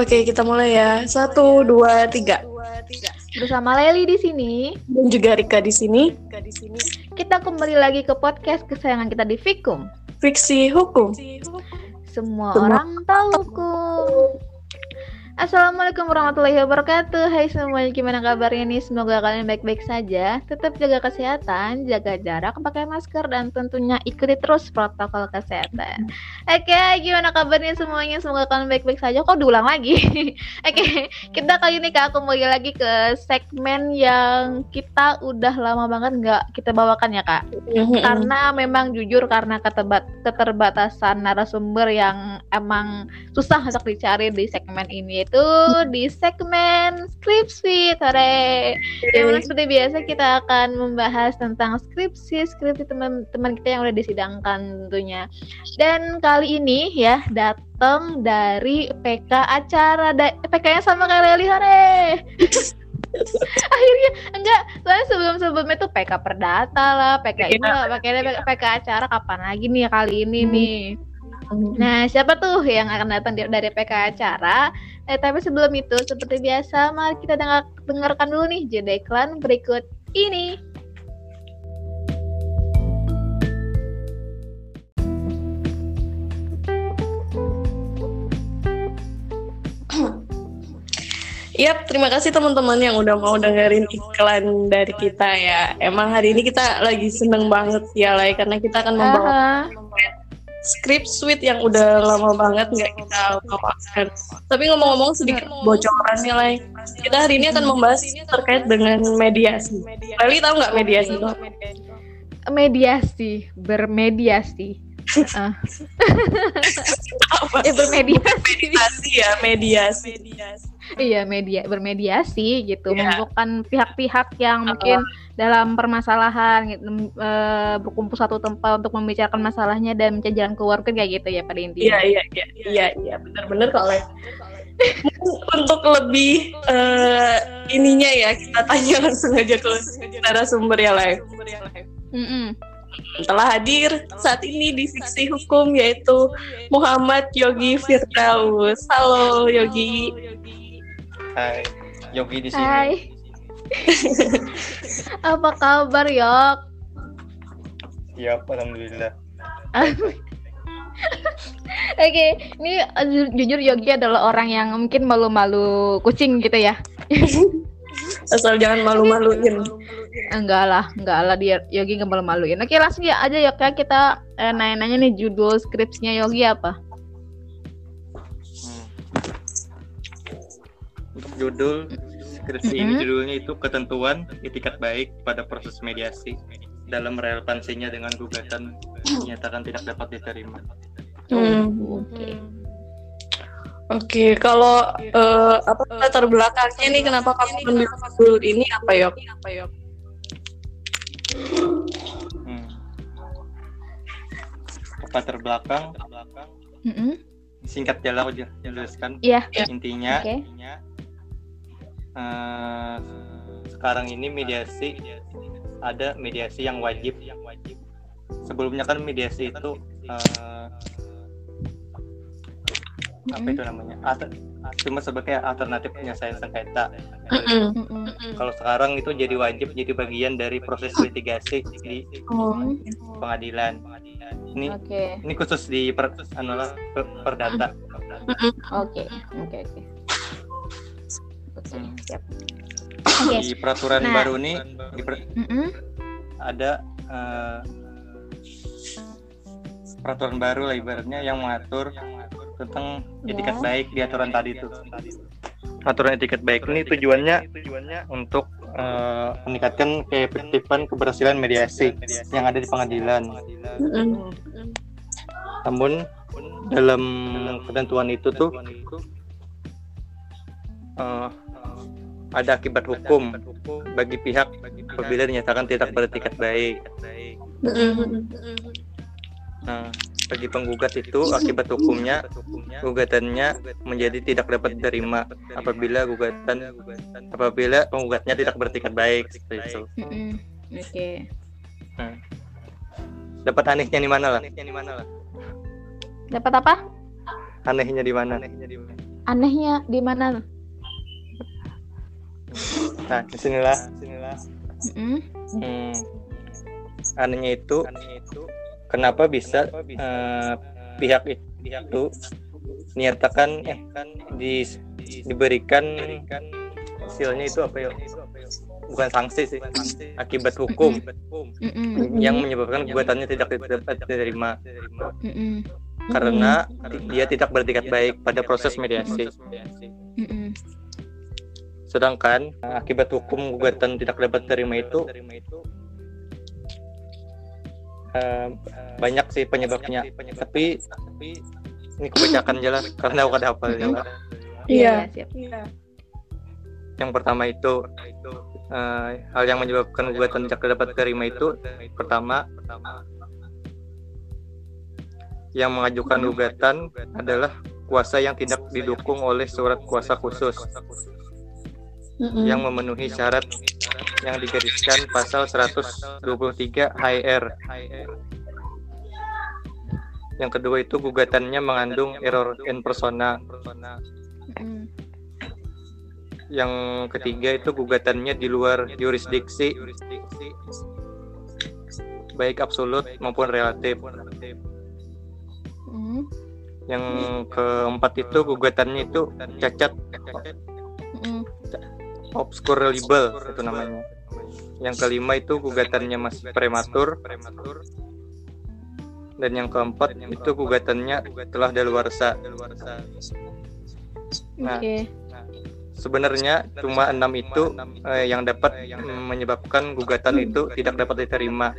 Oke, kita mulai ya. Satu, dua, tiga. Bersama Leli di sini Dan juga Rika di sini. kita kembali lagi ke podcast kesayangan kita di Fikum. Fiksi hukum. Semua Semua orang tahu hukum. Assalamualaikum warahmatullahi wabarakatuh. Hai semuanya, gimana kabarnya nih? Semoga kalian baik-baik saja. Tetap jaga kesehatan, jaga jarak, pakai masker, dan tentunya ikuti terus protokol kesehatan. Oke, gimana kabarnya semuanya? Semoga kalian baik-baik saja. Kok diulang lagi? Oke, kita kali ini kak kembali lagi ke segmen yang kita udah lama banget nggak kita bawakan ya kak. karena memang jujur karena keterbatasan narasumber yang emang susah untuk dicari di segmen ini itu di segmen skripsi hore yang mana seperti biasa kita akan membahas tentang skripsi skripsi teman-teman kita yang udah disidangkan tentunya. Dan kali ini ya datang dari PK acara da PK nya sama kayak Leli hore akhirnya enggak soalnya sebelum sebelumnya tuh PK perdata lah PK ini lah pakai PK acara kapan lagi nih kali ini nih nah siapa tuh yang akan datang di- dari PK acara eh tapi sebelum itu seperti biasa mari kita dengar dengarkan dulu nih jeda iklan berikut ini Yap, terima kasih teman-teman yang udah mau dengerin iklan dari kita ya. Emang hari ini kita lagi seneng banget ya, Lai, karena kita akan membawa Aha. Script suite yang udah lama banget nggak kita bawakan. Tapi ngomong-ngomong sedikit bocoran nih, Lai. Kita hari ini akan membahas terkait dengan mediasi. Leli tahu nggak mediasi itu? mediasi bermediasi eh bermediasi Mediasi ya, mediasi. Iya media bermediasi gitu, Iya. mengumpulkan pihak-pihak yang mungkin dalam permasalahan gitu, eh, berkumpul satu tempat untuk membicarakan masalahnya dan mencari jalan keluar kan kayak gitu ya pada intinya. Iya, iya, iya, iya, iya, benar-benar kok, Le. Untuk lebih eh, ininya ya, kita tanya langsung aja ke narasumber ya. Mm-mm. Telah hadir saat ini di Fiksi Hukum yaitu Muhammad Yogi Firdaus. Halo Yogi. Hai, Yogi di sini. Hai. Apa kabar Yok? Siap, alhamdulillah. Oke, ini eh, ju- jujur Yogi adalah orang yang mungkin malu-malu kucing gitu ya. Asal jangan malu-maluin. Enggak lah, enggak lah dia Yogi nggak malu-maluin. Oke, langsung ya aja ya kayak kita eh, nanya-nanya nih judul skripsinya Yogi apa? Judul skripsi ini Mm-mm. judulnya itu ketentuan etikat baik pada proses mediasi dalam relevansinya dengan gugatan dinyatakan tidak dapat diterima. Hmm. Oke. Oke, kalau eh, apa latar belakangnya nih kenapa kamu ambil judul ini apa Yok? Apa Yok? Hmm. Latar belakang, Mm-mm. singkat jalan jel- jelaskan. Iya. Intinya, Oke. Eh, sekarang ini mediasi ada mediasi yang wajib. Sebelumnya kan mediasi itu eh, apa itu namanya? Alter- cuma sebagai alternatif penyelesaian sengketa. Kalau sekarang itu jadi wajib jadi bagian dari proses litigasi di pengadilan. Ini Oke. ini khusus di per, anu per, perdata. Oke. Oke, oke. Oke, Hmm. siap. Di peraturan Nah. baru ini di per- Mm-mm. ada eh, peraturan baru lah ibaratnya yang mengatur tentang etikat Ya. baik di aturan tadi itu. Aturan etikat baik ini tujuannya untuk eh, meningkatkan keefektifan keberhasilan mediasi yang ada di pengadilan. Mm-mm. Namun dalam ketentuan itu tuh eh, ada akibat hukum bagi pihak apabila dinyatakan tidak beretikat baik. Nah, bagi penggugat itu akibat hukumnya gugatannya menjadi tidak dapat diterima apabila gugatan apabila penggugatnya tidak beretikat baik seperti itu. Mm-mm. Oke. Nah, dapat anehnya di mana lah? Dapat apa? Anehnya di mana? anehnya di mana? Nah, di sinilah, di sinilah. Mm-mm. Hmm, anehnya itu, kenapa bisa eh, pihak itu menyatakan eh di, diberikan hasilnya itu apa ya? Bukan sanksi sih, akibat hukum Mm-mm. yang menyebabkan gugatannya tidak dapat diterima Mm-mm. karena dia tidak bertingkat baik pada proses mediasi. Mm-mm. Sedangkan eh, akibat hukum gugatan tidak dapat diterima itu eh, banyak sih penyebabnya. Tapi ini kebacakan jelas karena aku ada hafal juga. Iya. siap. Iya. Yang pertama itu eh, hal yang menyebabkan gugatan tidak dapat diterima itu pertama yang mengajukan gugatan adalah kuasa yang tidak didukung oleh surat kuasa khusus Mm-mm. yang memenuhi syarat yang digariskan pasal 123 HR. Yang kedua itu gugatannya mengandung error in persona. Mm-mm. Yang ketiga itu gugatannya di luar yurisdiksi baik absolut maupun relatif. Mm. Yang keempat itu gugatannya itu cacat Mm-mm. obscurable itu namanya. Yang kelima itu gugatannya masih prematur. Dan yang keempat itu gugatannya telah daluarsa. Nah, Oke. sebenarnya cuma enam itu eh, yang dapat mm, menyebabkan gugatan itu tidak dapat diterima.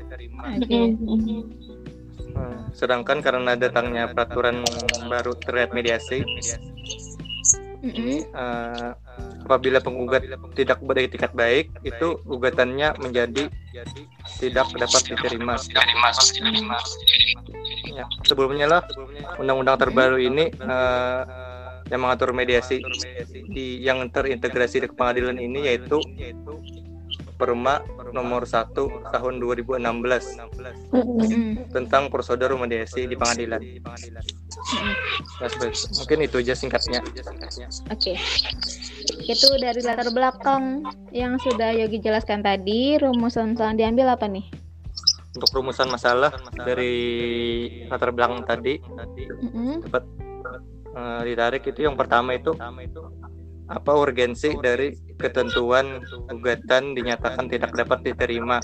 Hmm, Sedangkan karena datangnya peraturan baru terkait mediasi, Mm-mm. eh, apabila penggugat tidak beretikat baik, itu gugatannya menjadi tidak dapat diterima. Ya, sebelumnya lah undang-undang terbaru ini eh, yang mengatur mediasi di yang terintegrasi di pengadilan ini yaitu Perma nomor 1 tahun 2016 Mm-mm. Mm-mm. tentang prosedur mediasi di pengadilan. Ya, sebaik- mungkin itu aja singkatnya. Oke. Itu dari latar belakang yang sudah Yogi jelaskan tadi, rumusan yang diambil apa nih? Untuk rumusan masalah dari latar belakang tadi Mm-mm. dapat eh, ditarik itu yang pertama itu apa urgensi dari ketentuan gugatan dinyatakan tidak dapat diterima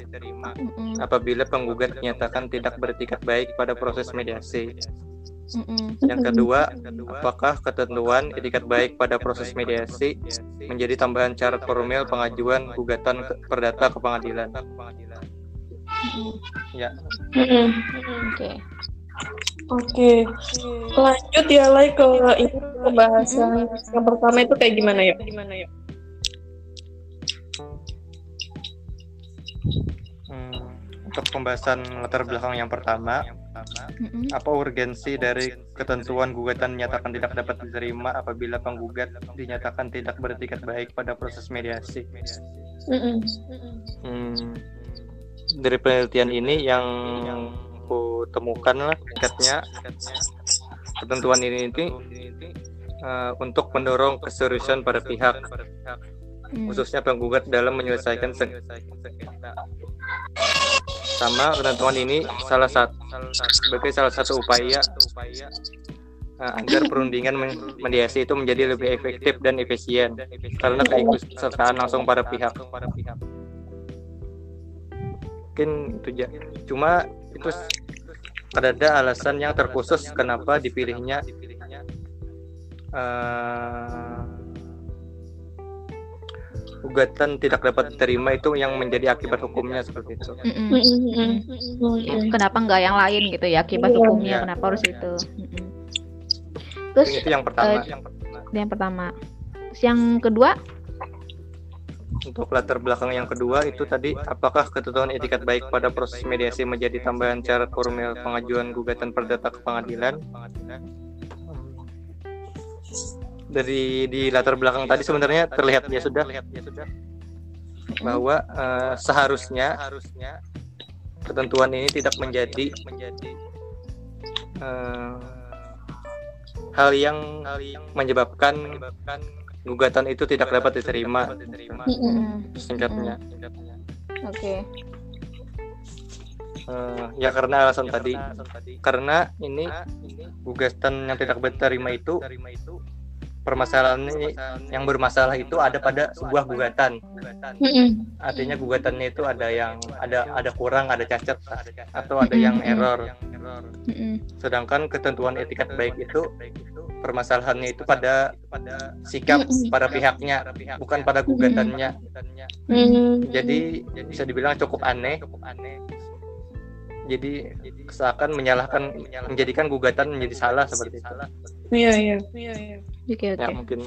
Mm-mm. apabila penggugat dinyatakan tidak beretikat baik pada proses mediasi. Mm-mm. Yang kedua, apakah ketentuan etikat baik pada proses mediasi menjadi tambahan syarat formil pengajuan gugatan ke- perdata ke pengadilan? Mm-mm. Ya. Oke. Oke, lanjut ya Lai ke ini pembahasan yang pertama itu kayak gimana ya? Gimana ya? Untuk pembahasan latar belakang yang pertama, Mm-mm. apa urgensi dari ketentuan gugatan dinyatakan tidak dapat diterima apabila penggugat dinyatakan tidak beretikat baik pada proses mediasi? Mm-mm. Hmm, dari penelitian ini yang aku temukan lah tingkatnya ketentuan ini itu eh, untuk mendorong keseriusan pada pihak khususnya penggugat dalam menyelesaikan seng- sama ketentuan ini salah satu sebagai salah satu upaya eh, agar perundingan mediasi itu menjadi lebih efektif dan efisien karena keikutsertaan langsung para pihak. Mungkin itu aja cuma itu ada alasan yang terkhusus kenapa dipilihnya eh, gugatan tidak dapat diterima itu yang menjadi akibat hukumnya seperti itu. Mm-mm. Mm. Kenapa nggak yang lain gitu ya? Akibat Iya. hukumnya Iya. kenapa harus itu? Terus itu yang pertama eh, yang pertama. Terus yang kedua? untuk latar belakang yang kedua itu tadi apakah ketentuan etikat baik pada proses mediasi menjadi tambahan syarat formil pengajuan gugatan perdata ke pengadilan dari di latar belakang tadi sebenarnya terlihat ya sudah. Bahwa eh, seharusnya ketentuan ini tidak menjadi eh, hal yang menyebabkan gugatan itu tidak dapat diterima. Singkatnya. Oke. Eh, ya karena alasan tadi. Karena ini gugatan yang tidak diterima itu permasalahan ini yang bermasalah itu ada pada sebuah gugatan. Artinya gugatannya itu ada yang ada ada kurang ada cacat atau ada yang error. Sedangkan ketentuan etikat baik itu permasalahannya itu pada sikap pada pihaknya bukan pada gugatannya. Jadi bisa dibilang cukup aneh jadi seakan menyalahkan menjadikan gugatan menjadi salah seperti itu Iya iya. Oke oke. ya mungkin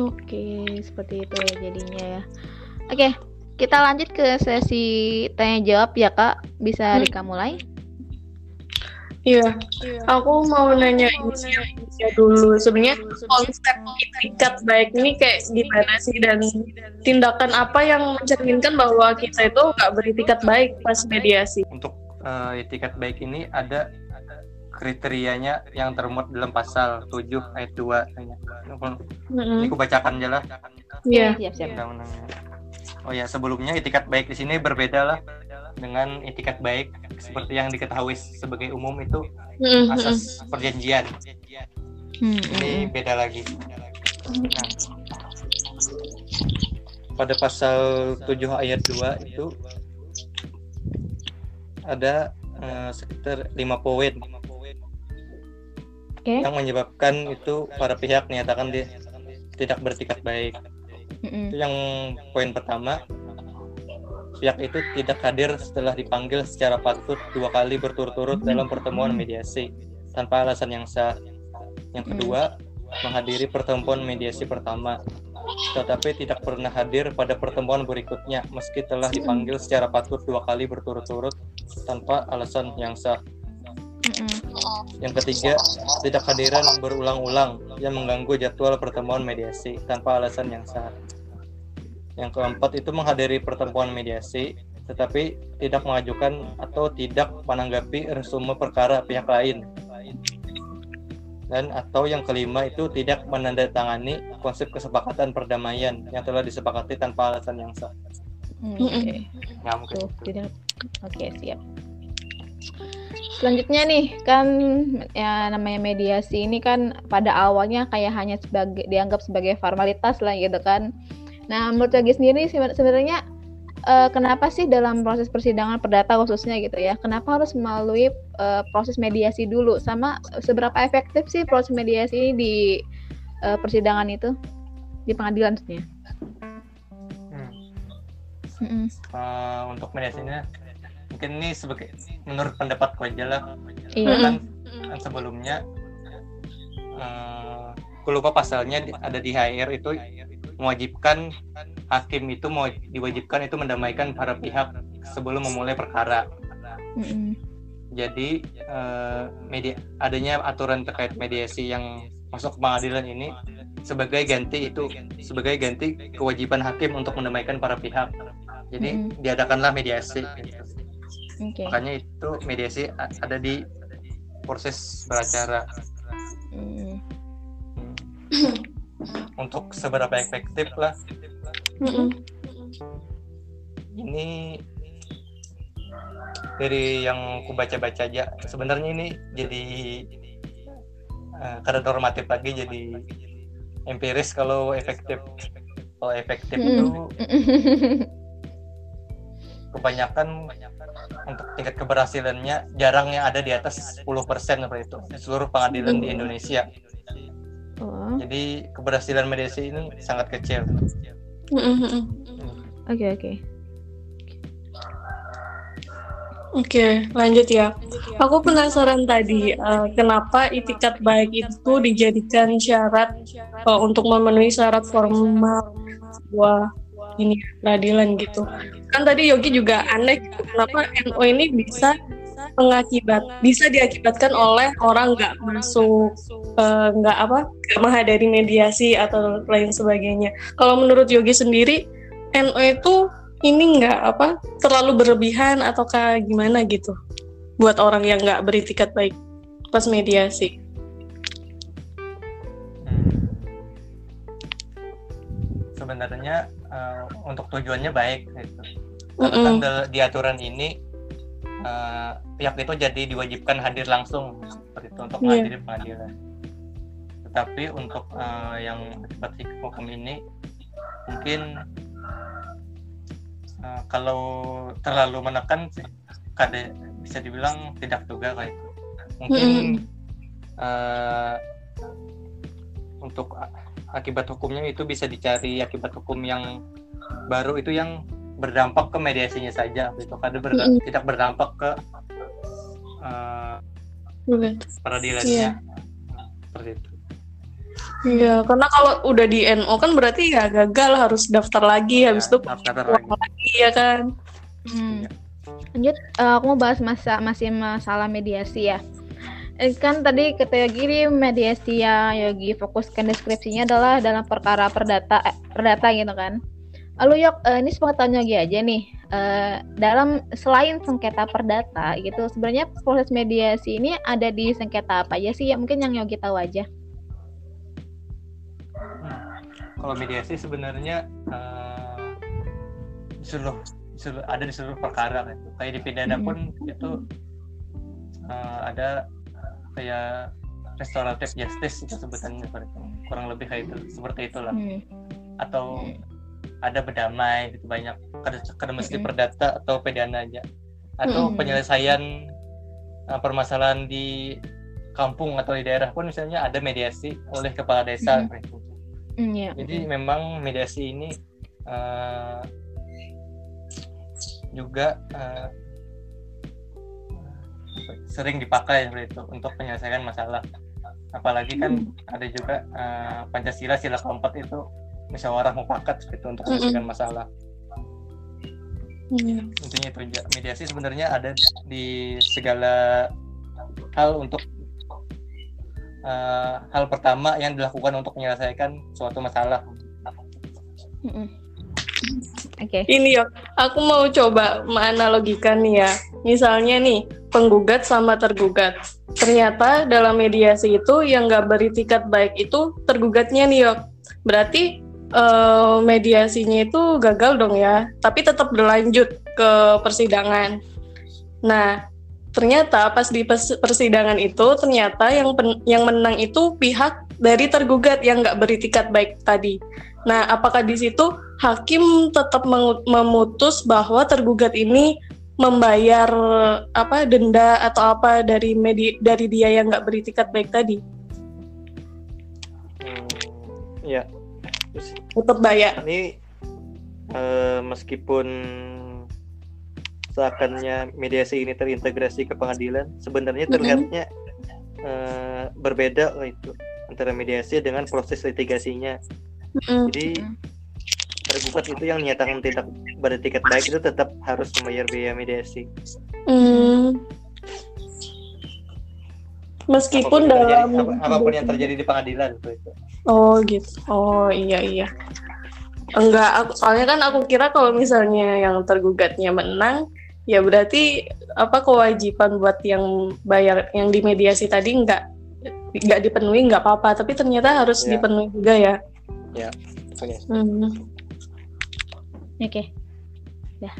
Oke, seperti itu ya jadinya ya. Oke, kita lanjut ke sesi tanya jawab ya kak. Bisa Hmm. Rika mulai? Iya. Aku mau nanya ini ya dulu. Sebenarnya konsep etikat baik ini kayak gimana sih dan tindakan apa yang mencerminkan bahwa kita itu nggak beritikat baik pas mediasi? untuk eh, etikat baik ini ada kriterianya yang termuat dalam pasal 7 ayat 2 ini aku bacakan aja lah Iya. Siap. undang-undangnya oh ya sebelumnya etikat baik di sini berbeda lah dengan etikat baik seperti yang diketahui sebagai umum itu Mm-mm. asas perjanjian. Hmm, ini hmm, beda lagi. Nah, pada pasal 7 ayat 2 itu ada eh, sekitar lima poin Oke. yang menyebabkan itu para pihak menyatakan dia tidak bertikat baik. hmm, Itu yang poin pertama, pihak itu tidak hadir setelah dipanggil secara patut dua kali berturut-turut dalam pertemuan mediasi tanpa alasan yang sah. Yang kedua, menghadiri pertemuan mediasi pertama, tetapi tidak pernah hadir pada pertemuan berikutnya meski telah dipanggil secara patut dua kali berturut-turut tanpa alasan yang sah. hmm, Yang ketiga, tidak hadiran berulang-ulang yang mengganggu jadwal pertemuan mediasi tanpa alasan yang sah. Yang keempat itu menghadiri pertemuan mediasi tetapi tidak mengajukan atau tidak menanggapi resume perkara pihak lain. Dan atau yang kelima itu tidak menandatangani konsep kesepakatan perdamaian yang telah disepakati tanpa alasan yang sah. hmm, Mm-mm. Oke. Ya, mungkin Tuh, itu. tidak. Oke, siap. Selanjutnya nih, kan ya namanya mediasi ini kan pada awalnya kayak hanya sebagai dianggap sebagai formalitas lah gitu kan. Nah, menurut Yogi sendiri seben- sebenarnya eh, kenapa sih dalam proses persidangan perdata khususnya gitu ya, kenapa harus melalui eh, proses mediasi dulu? Sama seberapa efektif sih proses mediasi ini di eh, persidangan itu? Di pengadilan maksudnya. Hmm. Mm-mm. Eh, untuk mediasinya mungkin ini sebagai menurut pendapatku aja lah Iya. kan, kan sebelumnya eh aku lupa pasalnya ada di HR itu mewajibkan hakim itu mau diwajibkan itu mendamaikan para pihak sebelum memulai perkara Mm-mm. jadi eh, media adanya aturan terkait mediasi yang masuk ke pengadilan ini sebagai ganti itu sebagai ganti kewajiban hakim untuk mendamaikan para pihak jadi Mm-mm. diadakanlah mediasi. Oke. makanya itu mediasi ada di proses beracara untuk seberapa efektif lah. Mm-mm. ini dari yang ku baca-baca aja. Sebenarnya ini jadi eh, karena normatif lagi jadi empiris kalau efektif. Kalau efektif Mm. itu kebanyakan untuk tingkat keberhasilannya jarang yang ada di atas 10% seperti itu. Di seluruh pengadilan di Indonesia Oh, jadi keberhasilan mediasi ini sangat kecil oke oke. Oke, lanjut ya. Aku penasaran tadi, eh, kenapa itikat baik itu dijadikan syarat eh, untuk memenuhi syarat formal sebuah ini peradilan gitu. Kan tadi Yogi juga aneh, gitu, kenapa NO ini bisa pengakibat bisa diakibatkan oleh orang nggak masuk eh, nggak uh, apa gak menghadiri mediasi atau lain sebagainya. Kalau menurut Yogi sendiri NO itu ini nggak apa terlalu berlebihan ataukah gimana gitu buat orang yang nggak beritikat baik pas mediasi. Hmm. Sebenarnya uh, untuk tujuannya baik gitu. Mm -mm. di aturan ini uh, pihak itu jadi diwajibkan hadir langsung seperti itu untuk Iya. menghadiri pengadilan. Tetapi untuk uh, yang akibat hukum ini mungkin uh, kalau terlalu menekan kade bisa dibilang tidak juga kayak itu. Mungkin Mm-mm. uh, untuk akibat hukumnya itu bisa dicari akibat hukum yang baru itu yang berdampak ke mediasinya saja itu kada ber- Mm-mm. tidak berdampak ke uh, peradilannya seperti itu Iya, karena kalau udah di NO kan berarti ya gagal harus daftar lagi, habis itu Ya, daftar lagi lagi ya kan. Hmm. Iya. Lanjut, eh, aku mau bahas masa masih masalah mediasi ya. Eh, kan tadi kata Yogi mediasi yang Yogi fokuskan deskripsinya adalah dalam perkara perdata eh, perdata gitu kan. Lalu Yok, eh, ini sepengetahuan Yogi aja nih. eh, dalam selain sengketa perdata gitu, sebenarnya proses mediasi ini ada di sengketa apa aja sih? Ya mungkin yang Yogi tahu aja. kalau mediasi sebenarnya uh, seluruh, seluruh- ada di seluruh perkara gitu. kayak di pidana Mhm. pun itu uh, ada kayak restoratif justice itu sebutannya kurang lebih kayak itu seperti itulah Hmm. atau ada berdamai gitu banyak kada mesti Mm-mm. perdata atau pidana aja atau Mm-mm. penyelesaian uh, permasalahan di kampung atau di daerah pun misalnya ada mediasi oleh kepala desa Mm-mm. kayak gitu. Hmm, ya. Jadi memang mediasi ini uh, juga uh, sering dipakai seperti itu untuk penyelesaian masalah. Apalagi kan ada juga uh, Pancasila sila keempat itu musyawarah mufakat seperti itu untuk menyelesaikan masalah. Iya. Intinya itu. Mediasi sebenarnya ada di segala hal untuk uh, hal pertama yang dilakukan untuk menyelesaikan suatu masalah. Mm-mm. Oke. Ini ya, aku mau coba menganalogikan nih ya. Misalnya nih, penggugat sama tergugat. Ternyata dalam mediasi itu yang nggak beritikat baik itu tergugatnya nih yok. Berarti eh, mediasinya itu gagal dong ya, tapi tetap berlanjut ke persidangan. Nah, ternyata pas di pers- persidangan itu ternyata yang pen- yang menang itu pihak dari tergugat yang nggak beritikat baik tadi. Nah, apakah di situ hakim tetap memutus bahwa tergugat ini membayar apa denda atau apa dari medi dari dia yang nggak beritikat baik tadi Hmm, ya. Terus tetap bayar ini eh, meskipun seakannya mediasi ini terintegrasi ke pengadilan, sebenarnya terlihatnya eh, berbeda lah itu antara mediasi dengan proses litigasinya. Mm. Jadi tergugat itu yang menyatakan tidak beretikat baik itu tetap harus membayar biaya mediasi. Hmm. Meskipun Apa pun yang terjadi, dalam apa- apa pun yang terjadi di pengadilan itu. oh gitu oh iya iya enggak aku soalnya kan aku kira kalau misalnya yang tergugatnya menang ya berarti apa kewajiban buat yang bayar yang dimediasi tadi enggak nggak dipenuhi nggak apa-apa tapi ternyata harus Ya. dipenuhi juga ya Oke. Hmm. Oke. Ya.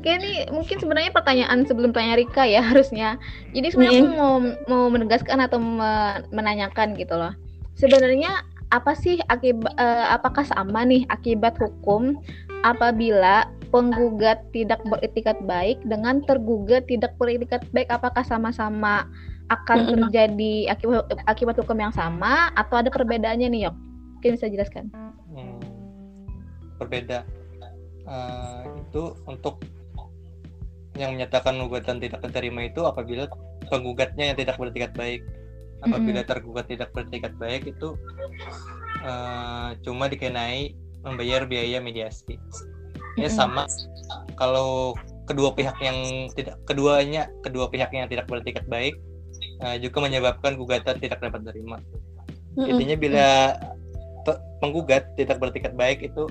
Oke, ini mungkin sebenarnya pertanyaan sebelum tanya Rika ya harusnya. Jadi sebenarnya aku mau mau menegaskan atau me- menanyakan gitu loh. Sebenarnya apa sih akibat apakah sama nih akibat hukum apabila penggugat tidak beretikat baik dengan tergugat tidak beretikat baik apakah sama-sama akan terjadi akibat akibat hukum yang sama atau ada perbedaannya nih, Yok? Mungkin bisa jelaskan. Hmm, berbeda. Eh, itu untuk yang menyatakan gugatan tidak diterima itu apabila penggugatnya yang tidak beretikat baik. Apabila tergugat tidak beretikat baik itu eh, cuma dikenai membayar biaya mediasi. Ya sama kalau kedua pihak yang tidak keduanya kedua pihak yang tidak beretikat baik eh, juga menyebabkan gugatan tidak dapat diterima. Mm-mm. Intinya bila pe- penggugat tidak beretikat baik itu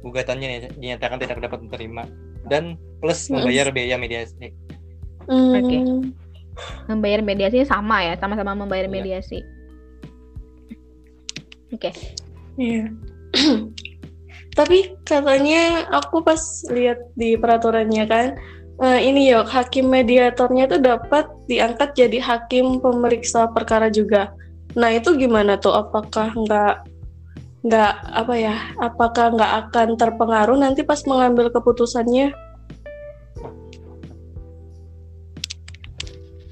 gugatannya dinyatakan tidak dapat diterima dan plus Mm. membayar biaya mediasi. Hmm. Oke. Membayar mediasinya sama ya, sama-sama membayar Iya. mediasi. Oke. Iya. tapi katanya aku pas lihat di peraturannya kan uh, ini ya hakim mediatornya itu dapat diangkat jadi hakim pemeriksa perkara juga. Nah itu gimana tuh? Apakah nggak nggak apa ya? Apakah nggak akan terpengaruh nanti pas mengambil keputusannya?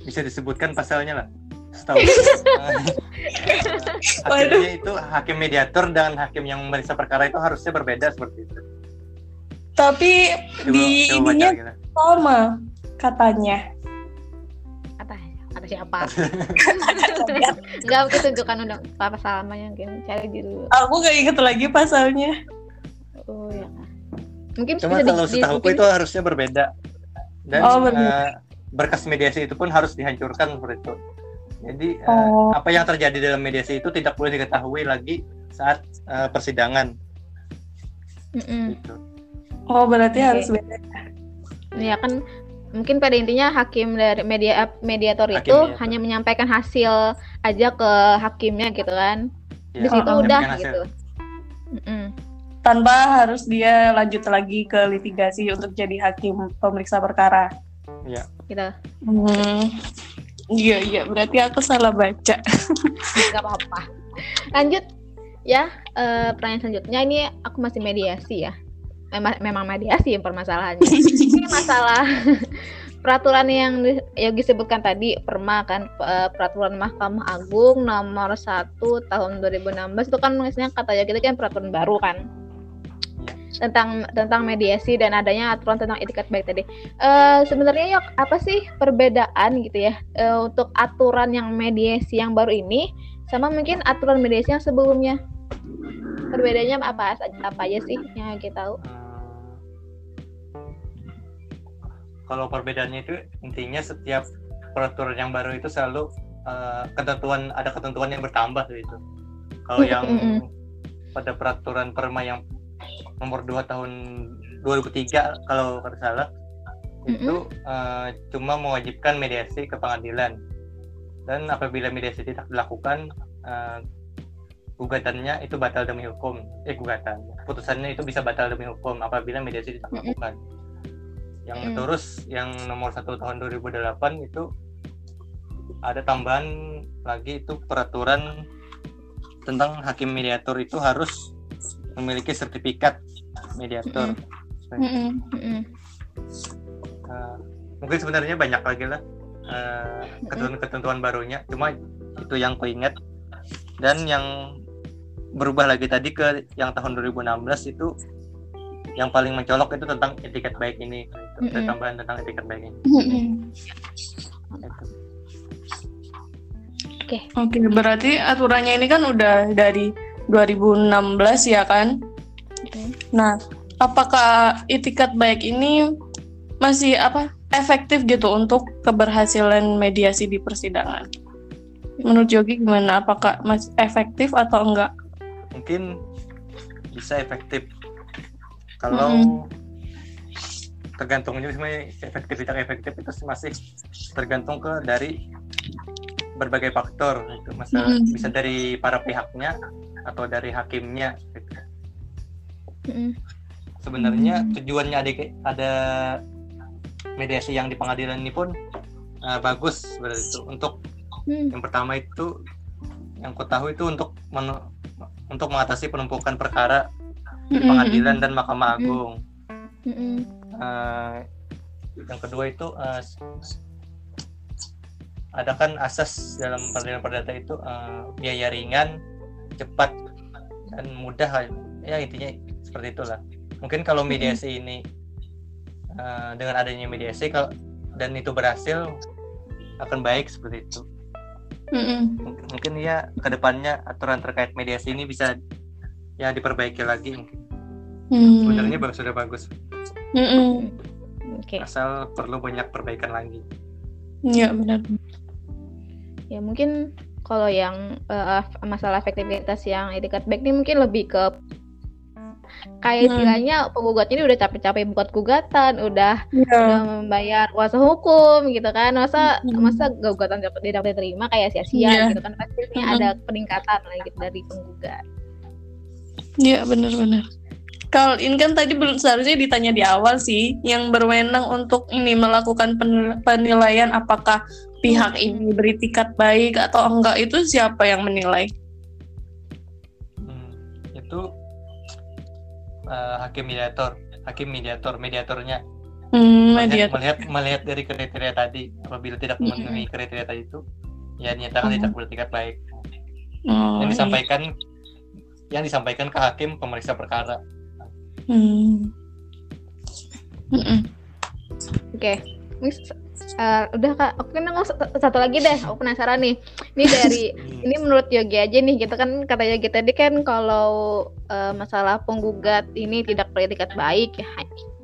Bisa disebutkan pasalnya lah. Setahu. Hasilnya itu hakim mediator dan hakim yang memeriksa perkara itu harusnya berbeda seperti itu. Tapi coba, di coba ininya sama katanya. Siapa? Enggak aku tunjukkan udah apa salamnya mungkin cari dulu. Aku gak inget lagi pasalnya. Oh ya. Mungkin Cuma kalau setahu itu harusnya berbeda. Dan oh, uh, berkas mediasi itu pun harus dihancurkan seperti itu. Jadi uh, oh. apa yang terjadi dalam mediasi itu tidak boleh diketahui lagi saat uh, persidangan. Mm -mm. Gitu. Oh berarti okay. harus beda. Ya kan mungkin pada intinya hakim dari media mediator hakim itu mediator. hanya menyampaikan hasil aja ke hakimnya gitu kan. Ya, Di situ oh, udah gitu. Mm -mm. Tanpa harus dia lanjut lagi ke litigasi untuk jadi hakim pemeriksa perkara. Iya. Gitu. Hmm. Iya iya berarti aku salah baca. Gak apa-apa. Lanjut ya uh, pertanyaan selanjutnya ini aku masih mediasi ya memang memang mediasi yang permasalahannya. Ini masalah peraturan yang yang disebutkan tadi perma kan peraturan Mahkamah Agung nomor 1 tahun 2016 itu kan misalnya kata ya kita kan peraturan baru kan tentang tentang mediasi dan adanya aturan tentang etikat baik tadi. Uh, sebenarnya yuk apa sih perbedaan gitu ya uh, untuk aturan yang mediasi yang baru ini sama mungkin aturan mediasi yang sebelumnya? Perbedaannya apa apa aja sih yang kita tahu? kalau perbedaannya itu intinya setiap peraturan yang baru itu selalu uh, ketentuan ada ketentuan yang bertambah gitu. Kalau yang pada peraturan perma yang nomor 2 tahun 2003 kalau tidak salah itu uh, cuma mewajibkan mediasi ke pengadilan dan apabila mediasi tidak dilakukan uh, gugatannya itu batal demi hukum eh gugatan putusannya itu bisa batal demi hukum apabila mediasi tidak dilakukan yang mm. terus yang nomor satu tahun 2008 itu ada tambahan lagi itu peraturan tentang hakim mediator itu harus memiliki sertifikat mediator. Mm -hmm. Mm -hmm. Uh, mungkin sebenarnya banyak lagi lah uh, ketentuan-ketentuan barunya, cuma itu yang kuingat dan yang berubah lagi tadi ke yang tahun 2016 itu yang paling mencolok itu tentang etiket baik ini mm -hmm. tambahan tentang etiket baik ini mm -hmm. Oke. Okay. Oke, okay, berarti aturannya ini kan udah dari 2016 ya kan? Okay. Nah, apakah etiket baik ini masih apa efektif gitu untuk keberhasilan mediasi di persidangan? Menurut Yogi gimana? Apakah masih efektif atau enggak? Mungkin bisa efektif kalau hmm. tergantung juga sebenarnya efektif tidak efektif itu masih tergantung ke dari berbagai faktor itu masa hmm. bisa dari para pihaknya atau dari hakimnya gitu. Hmm. Sebenarnya hmm. tujuannya ada ada mediasi yang di pengadilan ini pun uh, bagus berarti itu untuk hmm. yang pertama itu yang ku tahu itu untuk men, untuk mengatasi penumpukan perkara di pengadilan dan Mahkamah Agung. Uh, yang kedua itu uh, ada kan asas dalam peradilan perdata itu uh, biaya ringan, cepat dan mudah ya intinya seperti itulah. Mungkin kalau mediasi ini uh, dengan adanya mediasi kalau dan itu berhasil akan baik seperti itu. Mungkin ya ke depannya aturan terkait mediasi ini bisa ya diperbaiki lagi mungkin hmm. sebenarnya baru sudah bagus hmm. okay. asal perlu banyak perbaikan lagi ya benar ya mungkin kalau yang uh, masalah efektivitas yang etikat baik ini mungkin lebih ke kayak istilahnya penggugat ini udah capek-capek buat gugatan, udah, yeah. udah membayar kuasa hukum gitu kan, masa mm. masa gugatan tidak diterima kayak sia-sia yeah. gitu kan, pastinya mm. ada peningkatan lagi dari penggugat. Iya benar-benar. kalau ini kan tadi belum seharusnya ditanya di awal sih, yang berwenang untuk ini melakukan penil- penilaian apakah pihak ini beri tiket baik atau enggak itu siapa yang menilai? Hmm, itu eh, hakim mediator, hakim mediator, mediatornya Hmm, melihat, melihat melihat dari kriteria tadi apabila tidak Mm-mm. memenuhi kriteria tadi itu ya nyatakan Mm. tidak bertikat baik Oh, yang iya. disampaikan yang disampaikan ke hakim pemeriksa perkara Hmm. Mm-mm. Oke. Ini eh, udah kak, oke nggak satu, lagi deh. Aku penasaran nih. Ini dari ini menurut Yogi aja nih. Kita kan kata Yogi tadi kan kalau eh, masalah penggugat ini tidak beretikat baik, ya.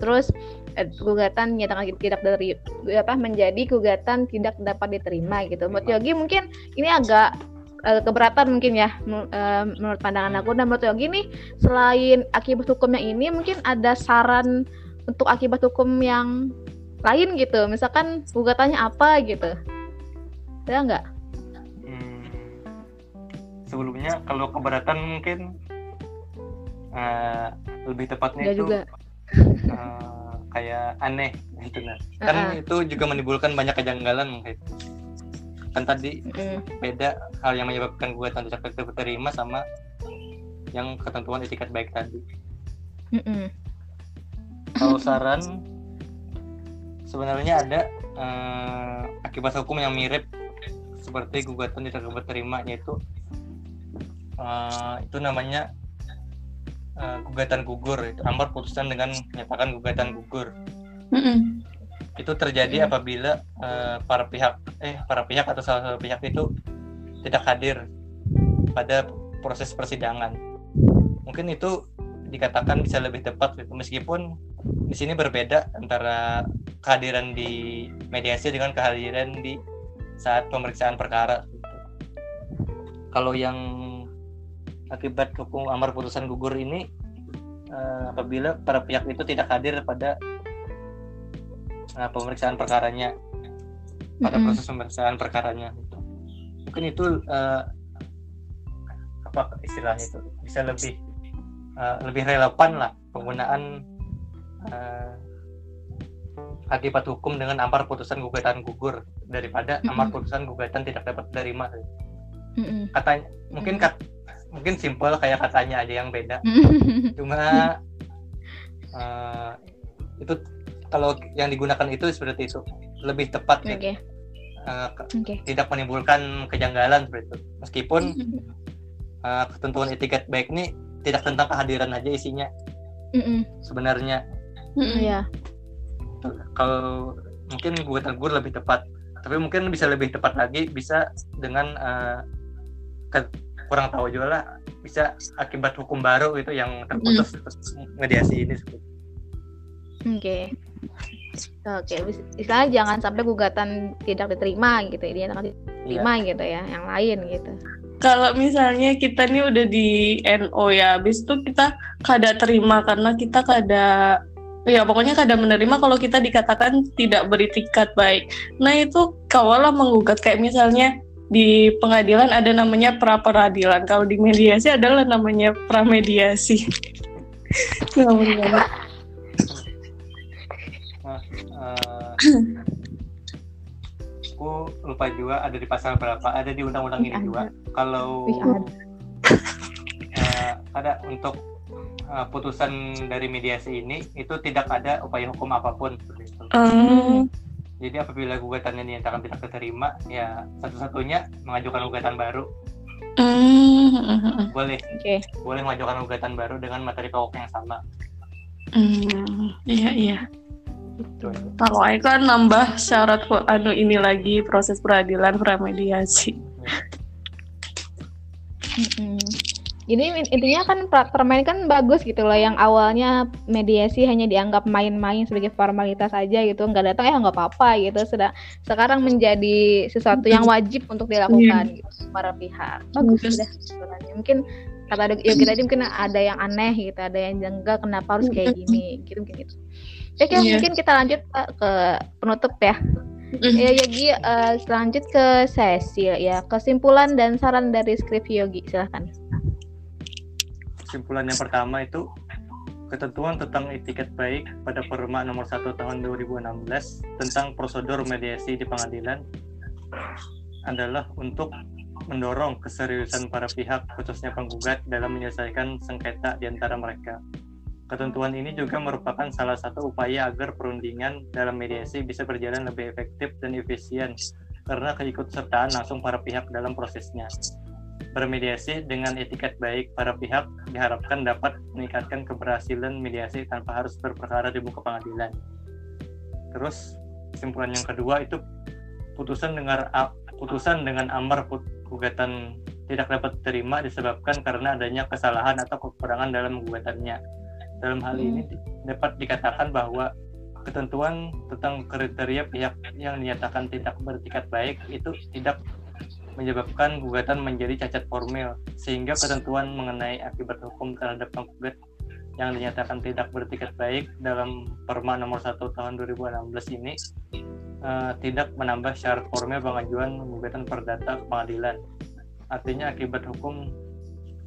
terus eh, gugatan nyatakan tidak dari apa menjadi gugatan tidak dapat diterima gitu. Menurut Yogi mungkin ini agak eh, keberatan mungkin ya men- menurut pandangan aku dan menurut Yogi nih selain akibat hukumnya ini mungkin ada saran untuk akibat hukum yang lain gitu. Misalkan gugatannya apa gitu. Ada nggak? Hmm, sebelumnya kalau keberatan mungkin eh, lebih tepatnya Nggak itu juga. eh, kayak aneh gitu nah kan ah. itu juga menimbulkan banyak kejanggalan mungkin kan tadi Mm, beda hal yang menyebabkan gugatan tidak diterima sama yang ketentuan etikat baik tadi. Mm, mm. kalau saran sebenarnya ada eh, akibat hukum yang mirip seperti gugatan tidak diterima yaitu eh, itu namanya eh, gugatan gugur. Itu amar putusan dengan menyatakan gugatan gugur. Mm-mm. itu terjadi apabila eh, para pihak eh para pihak atau salah satu pihak itu tidak hadir pada proses persidangan. Mungkin itu dikatakan bisa lebih tepat meskipun di sini berbeda antara kehadiran di mediasi dengan kehadiran di saat pemeriksaan perkara gitu. kalau yang akibat hukum amar putusan gugur ini eh, apabila para pihak itu tidak hadir pada eh, pemeriksaan perkaranya pada Mm-mm. proses pemeriksaan perkaranya gitu. mungkin itu eh, apa istilahnya itu bisa lebih eh, lebih relevan lah penggunaan eh, akibat hukum dengan amar putusan gugatan gugur daripada amar putusan gugatan tidak dapat diterima. Mm, mm. katanya mungkin kat, mungkin simpel kayak katanya aja yang beda. Cuma eh, itu kalau yang digunakan itu seperti itu. Lebih tepat oke. Gitu. Eh, ke- oke. tidak menimbulkan kejanggalan seperti itu. Meskipun eh, ketentuan etiket baik ini tidak tentang kehadiran aja isinya. Mm, mm. sebenarnya. Mm-mm. Iya. kalau mungkin gugatan gugur lebih tepat tapi mungkin bisa lebih tepat lagi bisa dengan eh, ke- kurang tahu juga lah bisa akibat hukum baru itu yang terputus mediasi ini Oke. Oke, bis- istilahnya jangan sampai gugatan tidak diterima gitu, dia akan diterima gitu ya, yang lain gitu. Kalau misalnya kita nih udah di NO ya, habis itu kita kada terima karena kita kada ya pokoknya kada menerima kalau kita dikatakan tidak beritikat baik. Nah itu kawalah menggugat kayak misalnya di pengadilan ada namanya pra peradilan, kalau di mediasi adalah namanya pramediasi. Banget. Eh, aku lupa juga ada di pasal berapa ada di undang-undang ini Ih, juga kalau eh, ada untuk eh, putusan dari mediasi ini itu tidak ada upaya hukum apa pun seperti itu. Hmm, Jadi apabila gugatannya dinyatakan tidak diterima, ya satu-satunya mengajukan gugatan baru. hmm, Boleh, Oke. boleh mengajukan gugatan baru dengan materi pokok yang sama. hmm, iya iya. Kalau aku kan nambah syarat anu ini lagi proses peradilan pramediasi. Mm-mm. Jadi in- intinya kan permain kan bagus gitu loh yang awalnya mediasi hanya dianggap main-main sebagai formalitas aja gitu nggak datang ya nggak apa-apa gitu. Sudah sekarang menjadi sesuatu yang wajib untuk dilakukan gitu para pihak. Bagus. Sudah sebenarnya. Mungkin kata Yogi tadi mungkin ada yang aneh gitu ada yang janggal kenapa harus kayak gini? Gitu mungkin gitu. Oke Iya. mungkin kita lanjut Kak, ke penutup ya. Ya Yogi, eh, selanjut ke Cecil ya. Kesimpulan dan saran dari skrip Yogi, silahkan. Kesimpulan yang pertama itu ketentuan tentang etiket baik pada Perma nomor 1 tahun 2016 tentang prosedur mediasi di pengadilan adalah untuk mendorong keseriusan para pihak, khususnya penggugat, dalam menyelesaikan sengketa di antara mereka. Ketentuan ini juga merupakan salah satu upaya agar perundingan dalam mediasi bisa berjalan lebih efektif dan efisien karena keikutsertaan langsung para pihak dalam prosesnya. Bermediasi dengan etiket baik para pihak diharapkan dapat meningkatkan keberhasilan mediasi tanpa harus berperkara di muka pengadilan. Terus kesimpulan yang kedua itu putusan dengan putusan dengan amar gugatan tidak dapat diterima disebabkan karena adanya kesalahan atau kekurangan dalam gugatannya dalam hal ini hmm. dapat dikatakan bahwa ketentuan tentang kriteria pihak yang dinyatakan tidak bertikat baik itu tidak menyebabkan gugatan menjadi cacat formil sehingga ketentuan mengenai akibat hukum terhadap penggugat yang dinyatakan tidak bertiket baik dalam Perma nomor 1 tahun 2016 ini uh, tidak menambah syarat formil pengajuan gugatan perdata ke pengadilan. Artinya akibat hukum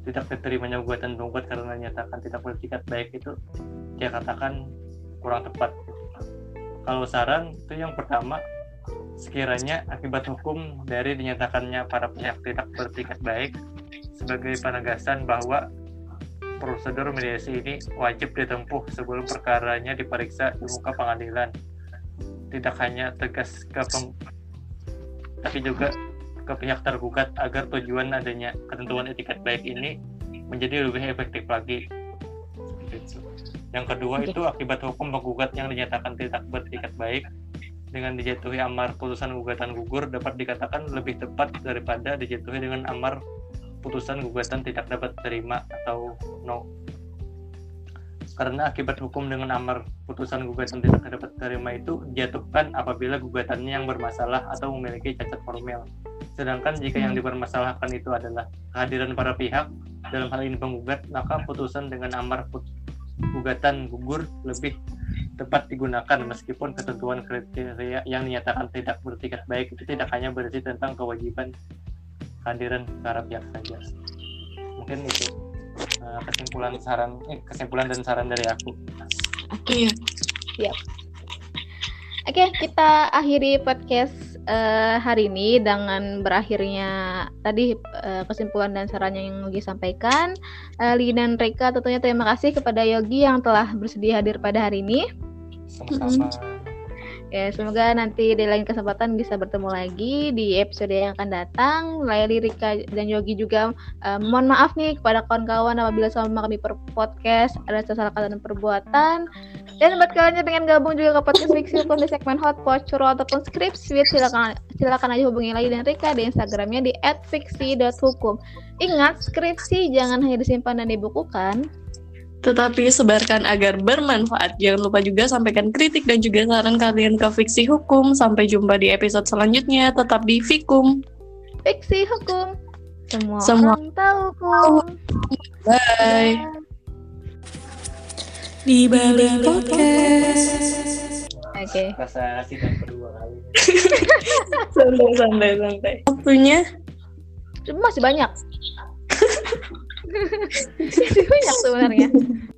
tidak diterimanya gugatan penggugat karena nyatakan tidak bertikat baik itu dia katakan kurang tepat. Kalau saran itu yang pertama sekiranya akibat hukum dari dinyatakannya para pihak tidak bertikat baik sebagai penegasan bahwa prosedur mediasi ini wajib ditempuh sebelum perkaranya diperiksa di muka pengadilan. Tidak hanya tegas ke peng tapi juga ke pihak tergugat agar tujuan adanya ketentuan etiket baik ini menjadi lebih efektif lagi. Gitu. Yang kedua itu akibat hukum penggugat yang dinyatakan tidak beretiket baik dengan dijatuhi amar putusan gugatan gugur dapat dikatakan lebih tepat daripada dijatuhi dengan amar putusan gugatan tidak dapat terima atau no karena akibat hukum dengan amar putusan gugatan tidak dapat terima itu dijatuhkan apabila gugatannya yang bermasalah atau memiliki cacat formil. Sedangkan jika yang hmm. dipermasalahkan itu adalah kehadiran para pihak, dalam hal ini penggugat, maka putusan dengan amar put gugatan gugur lebih tepat digunakan meskipun ketentuan kriteria yang dinyatakan tidak bertiket baik itu tidak hanya berarti tentang kewajiban kehadiran para pihak saja. Mungkin itu uh, kesimpulan saran eh, kesimpulan dan saran dari aku. Oke, okay. siap. Oke, okay, kita akhiri podcast uh, hari ini dengan berakhirnya tadi uh, kesimpulan dan sarannya yang Yogi sampaikan. Uh, Li dan Reka tentunya terima kasih kepada Yogi yang telah bersedia hadir pada hari ini. Sama-sama. Ya, semoga nanti di lain kesempatan bisa bertemu lagi di episode yang akan datang. Laili, Rika, dan Yogi juga uh, mohon maaf nih kepada kawan-kawan apabila selama kami per podcast ada salah kata dan perbuatan. Dan buat kalian yang pengen gabung juga ke podcast Fiksi Hukum di segmen Hot Pot, Curol ataupun Script Sweet, silakan silakan aja hubungi Laili dan Rika di Instagramnya di @fiksi.hukum. Ingat, skripsi jangan hanya disimpan dan dibukukan, tetapi sebarkan agar bermanfaat. Jangan lupa juga sampaikan kritik dan juga saran kalian ke Fiksi Hukum. Sampai jumpa di episode selanjutnya. Tetap di Fikum. Fiksi Hukum. Semua, Semua orang tahu hukum. Bye. Di balik podcast. Oke. Okay. Rasa sidang kedua kali. santai, santai, santai. Waktunya masih banyak. Banyak sebenarnya.